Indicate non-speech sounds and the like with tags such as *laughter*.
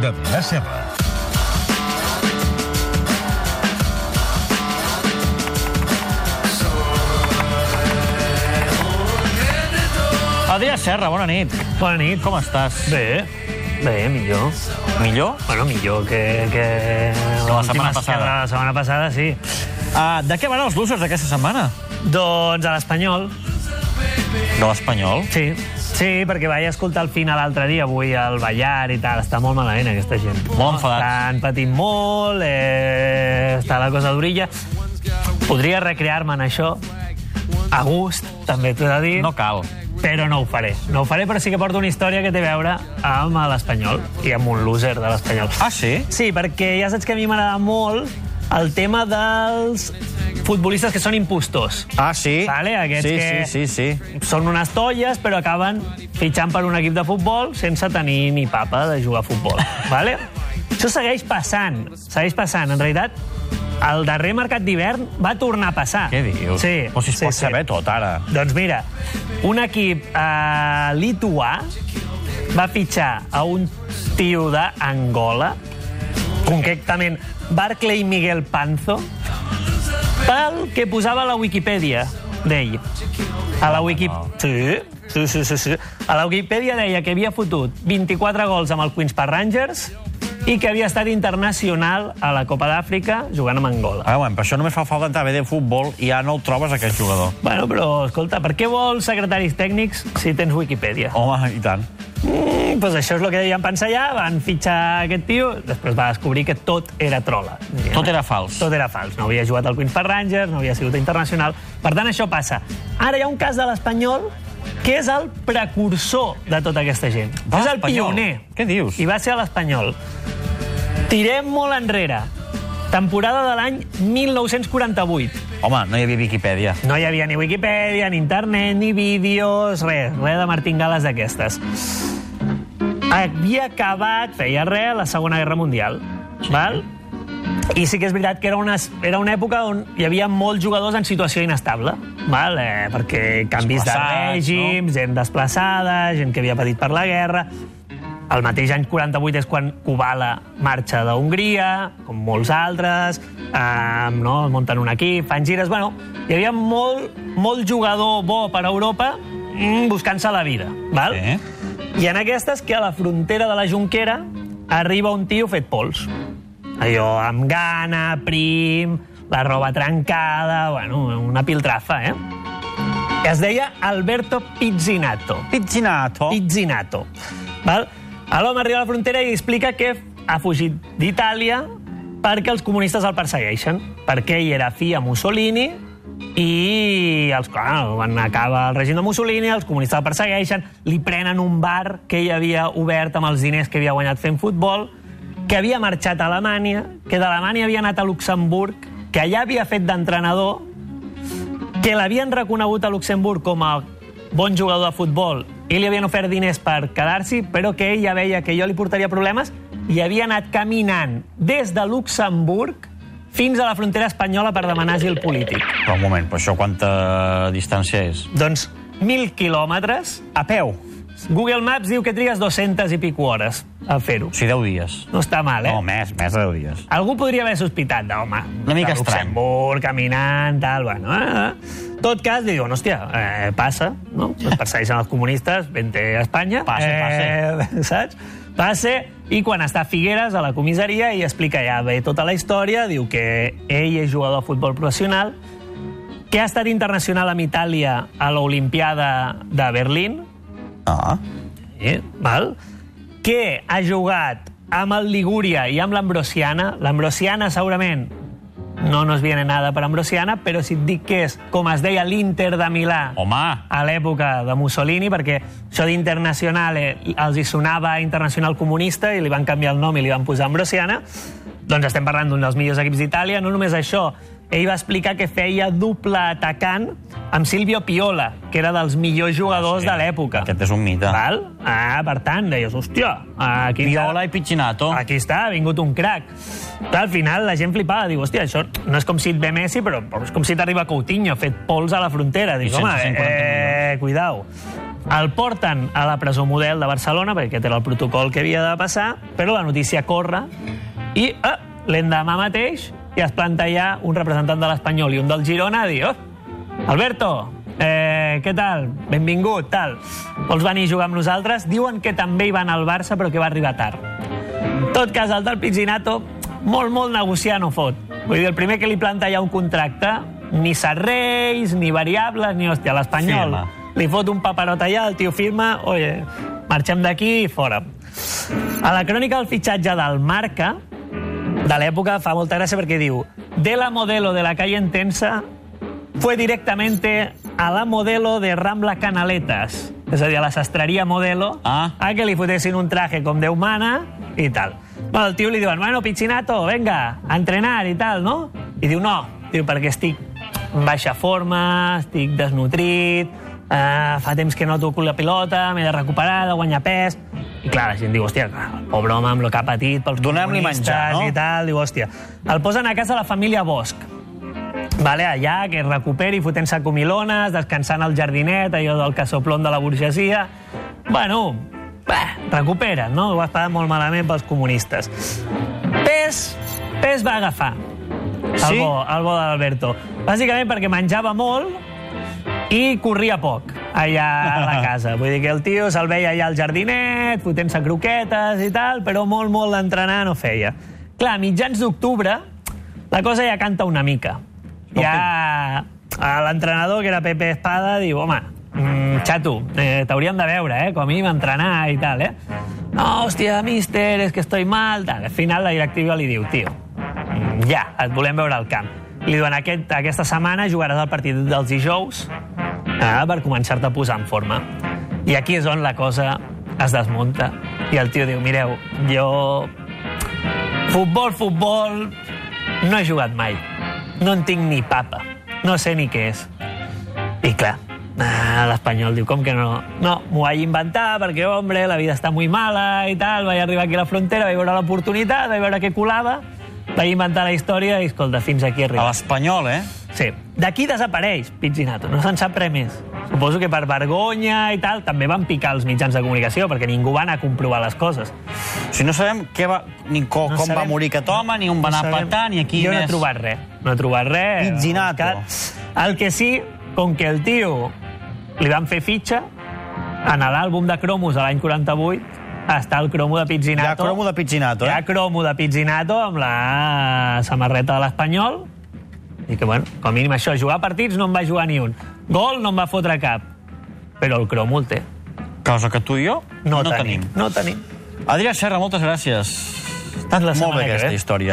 d'Adrià Serra. Adrià Serra, bona nit. Bona nit. Com estàs? Bé, bé, millor. Millor? Bueno, millor que, que la setmana passada. esquerra de La setmana passada, sí. Uh, de què van els losers d'aquesta setmana? Doncs a l'Espanyol, De l'Espanyol. sí. Sí, perquè vaig escoltar el final l'altre dia, avui al Ballar i tal. Està molt malament, aquesta gent. Molt enfadats. Estan patint molt, eh, està la cosa d'orilla. Podria recrear-me en això, a gust, també t'ho he de dir. No cal. però no ho faré. No ho faré, però sí que porto una història que té a veure amb l'Espanyol i amb un loser de l'Espanyol. Ah, sí? Sí, perquè ja saps que a mi m'agrada molt el tema dels futbolistes que són impostors. Ah, sí? Vale, aquests sí, que- sí, sí, sí. Són unes tolles, però acaben fitxant per un equip de futbol sense tenir ni papa de jugar a futbol. *laughs* Vale? Això segueix passant, segueix passant. En realitat, el darrer mercat d'hivern va tornar a passar. Què dius? Sí. Però si es sí, pot sí. saber tot, ara. Doncs mira, un equip eh, lituà va fitxar a un tio d'Angola, concretament Barclay Miguel Panzo, pel que posava a la Wikipedia d'ell. A la Wiki... Sí, sí, sí, sí, sí. A la Wikipedia deia que havia fotut 24 gols amb el Queens Park Rangers i que havia estat internacional a la Copa d'Àfrica jugant amb Angola. Ah, bueno, per això només fa falta entrar bé de futbol i ja no el trobes, aquest jugador. Bueno, però, escolta, per què vols secretaris tècnics si tens Wikipedia? Home, i tant. Mm, doncs això és el que devien pensar ja, van fitxar aquest tio, després va descobrir que tot era trola. Tot era fals. Tot era fals. No havia jugat al Queens Park Rangers, no havia sigut internacional. Per tant, això passa. Ara hi ha un cas de l'Espanyol que és el precursor de tota aquesta gent. Va, és el pioner. Què dius? I va ser a l'Espanyol. Tirem molt enrere. Temporada de l'any 1948. Home, no hi havia Viquipèdia. No hi havia ni Wikipedia, ni internet, ni vídeos, res, res de martingales d'aquestes. Havia acabat, feia res, la Segona Guerra Mundial. Val? I sí que és veritat que era una, era una època on hi havia molts jugadors en situació inestable, val? Eh, perquè canvis de Desplaçats, règim, no? gent desplaçada, gent que havia patit per la guerra... El mateix any 48 és quan Kubala marxa d'Hongria, com molts altres, eh, no? munten un equip, fan gires... Bueno, hi havia molt, molt jugador bo per a Europa mm, buscant-se la vida. Val? Sí. I en aquestes que a la frontera de la Jonquera arriba un tio fet pols. Allò amb gana, prim, la roba trencada, bueno, una piltrafa, eh? Es deia Alberto Pizzinato. Pizzinato. Pizzinato. Val? L'home arriba a la frontera i explica que ha fugit d'Itàlia perquè els comunistes el persegueixen, perquè ell era fi a Mussolini i els, clar, quan acaba el règim de Mussolini, els comunistes el persegueixen, li prenen un bar que ell havia obert amb els diners que havia guanyat fent futbol, que havia marxat a Alemanya, que d'Alemanya havia anat a Luxemburg, que allà havia fet d'entrenador, que l'havien reconegut a Luxemburg com a bon jugador de futbol i li havien ofert diners per quedar-s'hi, però que ell ja veia que jo li portaria problemes i havia anat caminant des de Luxemburg fins a la frontera espanyola per demanar asil polític. Però un moment, però això quanta distància és? Doncs mil quilòmetres. A peu. Google Maps diu que trigues 200 i pico hores a fer-ho. Sigui, 10 dies. No està mal, eh? No, més, més de 10 dies. Algú podria haver sospitat d'home. Una mica estrany. Luxemburg, caminant, tal, bueno. Eh? Tot cas, diuen, hòstia, eh, passa, no? Es persegueixen els comunistes, vente a Espanya. Passe, eh, *laughs* Saps? Passe, i quan està a Figueres, a la comissaria, i explica ja bé tota la història, diu que ell és jugador de futbol professional, que ha estat internacional amb Itàlia a l'Olimpiada de Berlín, Ah. Eh, val? que ha jugat amb el Ligúria i amb l'Ambrosiana. L'Ambrosiana segurament no nos viene nada per Ambrosiana, però si et dic que és, com es deia, l'Inter de Milà Home, a l'època de Mussolini, perquè això d'internacional eh, els hi sonava internacional comunista i li van canviar el nom i li van posar Ambrosiana, doncs estem parlant d'un dels millors equips d'Itàlia. No només això, ell va explicar que feia doble atacant amb Silvio Piola, que era dels millors jugadors Sí, de l'època. aquest és un mite. Val? Ah, per tant, deies, hòstia, aquí Viola i Piccinato. Aquí està, ha vingut un crac. Clar, al final la gent flipava, diu, hòstia, això no és com si et ve Messi, però, és com si t'arriba Coutinho, fet pols a la frontera. Dic, home, 140 eh, cuidao. el porten a la presó model de Barcelona, perquè aquest era el protocol que havia de passar, però la notícia corre i eh, l'endemà mateix ja es planta ja un representant de l'Espanyol i un del Girona a dir oh, Alberto, eh, què tal? Benvingut, tal. Vols venir a jugar amb nosaltres? Diuen que també hi van al Barça, però que va arribar tard. En tot cas, el del Pizzinato, molt, molt negociar no fot. Vull dir, el primer que li planta ja un contracte, ni serreis, ni variables, ni hòstia, l'Espanyol. Li fot un paperot allà, el tio firma, oye, marxem d'aquí i fora. A la crònica del fitxatge del Marca, de l'època, fa molta gràcia perquè diu de la modelo de la calle Intensa fue directamente a la modelo de Rambla Canaletas, és a dir, a la sastreria modelo, Ah. a que li fotessin un traje com Déu mana i tal. Bueno, el tio li diuen, bueno, Pichinato, venga, a entrenar i tal, no? I diu, no, diu, perquè estic en baixa forma, estic desnutrit, eh, fa temps que no toco la pilota, m'he de recuperar, de guanyar pes... I clar, la gent diu, hòstia, el pobre home amb el que ha patit pels Donem-li menjar, no? i tal, diu, hòstia. El posen a casa la família Bosch, vale, allà, que es recuperi fotent-se comilones, descansant al jardinet, allò del casoplon de la burgesia... Bueno, bah, recuperen, no? Ho has pagat molt malament pels comunistes. Pes, Pes va agafar el Sí? bo, el bo d'Alberto. Bàsicament perquè menjava molt i corria poc allà a la casa. Vull dir que el tio se'l veia allà al jardinet, fotent-se croquetes i tal, però molt, molt d'entrenar no feia. Clar, a mitjans d'octubre la cosa ja canta una mica. Ja l'entrenador, que era Pepe Espada, diu, home, mm, xato, eh, t'hauríem de veure, eh, com a mínim entrenar i tal, eh? No, hòstia, míster, és que estoy mal, tal. Al final la directiva li diu, tio, mm, ja, et volem veure al camp. Li diuen, aquest, aquesta setmana jugaràs el partit dels dijous eh, per començar-te a posar en forma. I aquí és on la cosa es desmunta. I el tio diu, mireu, jo... Futbol, futbol, no he jugat mai. No en tinc ni papa. No sé ni què és. I clar, ah, l'espanyol diu, com que no? No, m'ho vaig inventar perquè, hombre, la vida està muy mala i tal, vaig arribar aquí a la frontera, vaig veure l'oportunitat, vaig veure què colava, vaig inventar la història i, escolta, fins aquí A arriba. l'Espanyol, eh? Sí. D'aquí desapareix Pizzinato, no se'n sap res més. Suposo que per vergonya i tal també van picar els mitjans de comunicació perquè ningú va anar a comprovar les coses. Si no sabem què va, ni co, No com va sabem- morir aquest home, ni on va anar a sabem. petar, ni aquí jo no he més... trobat res. No he trobat res. Pizzinato. Que- El que sí, com que el tio li van fer fitxa, en l'àlbum de cromos de l'any 48 està el cromo de Hi ha Pizzinato. cromo de Pizzinato, Hi ha eh? cromo de Pizzinato amb la samarreta de l'Espanyol i que, bueno, com a mínim això, jugar partits no en va jugar ni un. Gol no en va fotre cap. Però el cromo el té. Cosa que tu i jo No, no tenim. tenim. No tenim. Adrià Serra, moltes gràcies. Tant la Molt bé que aquesta ve. història.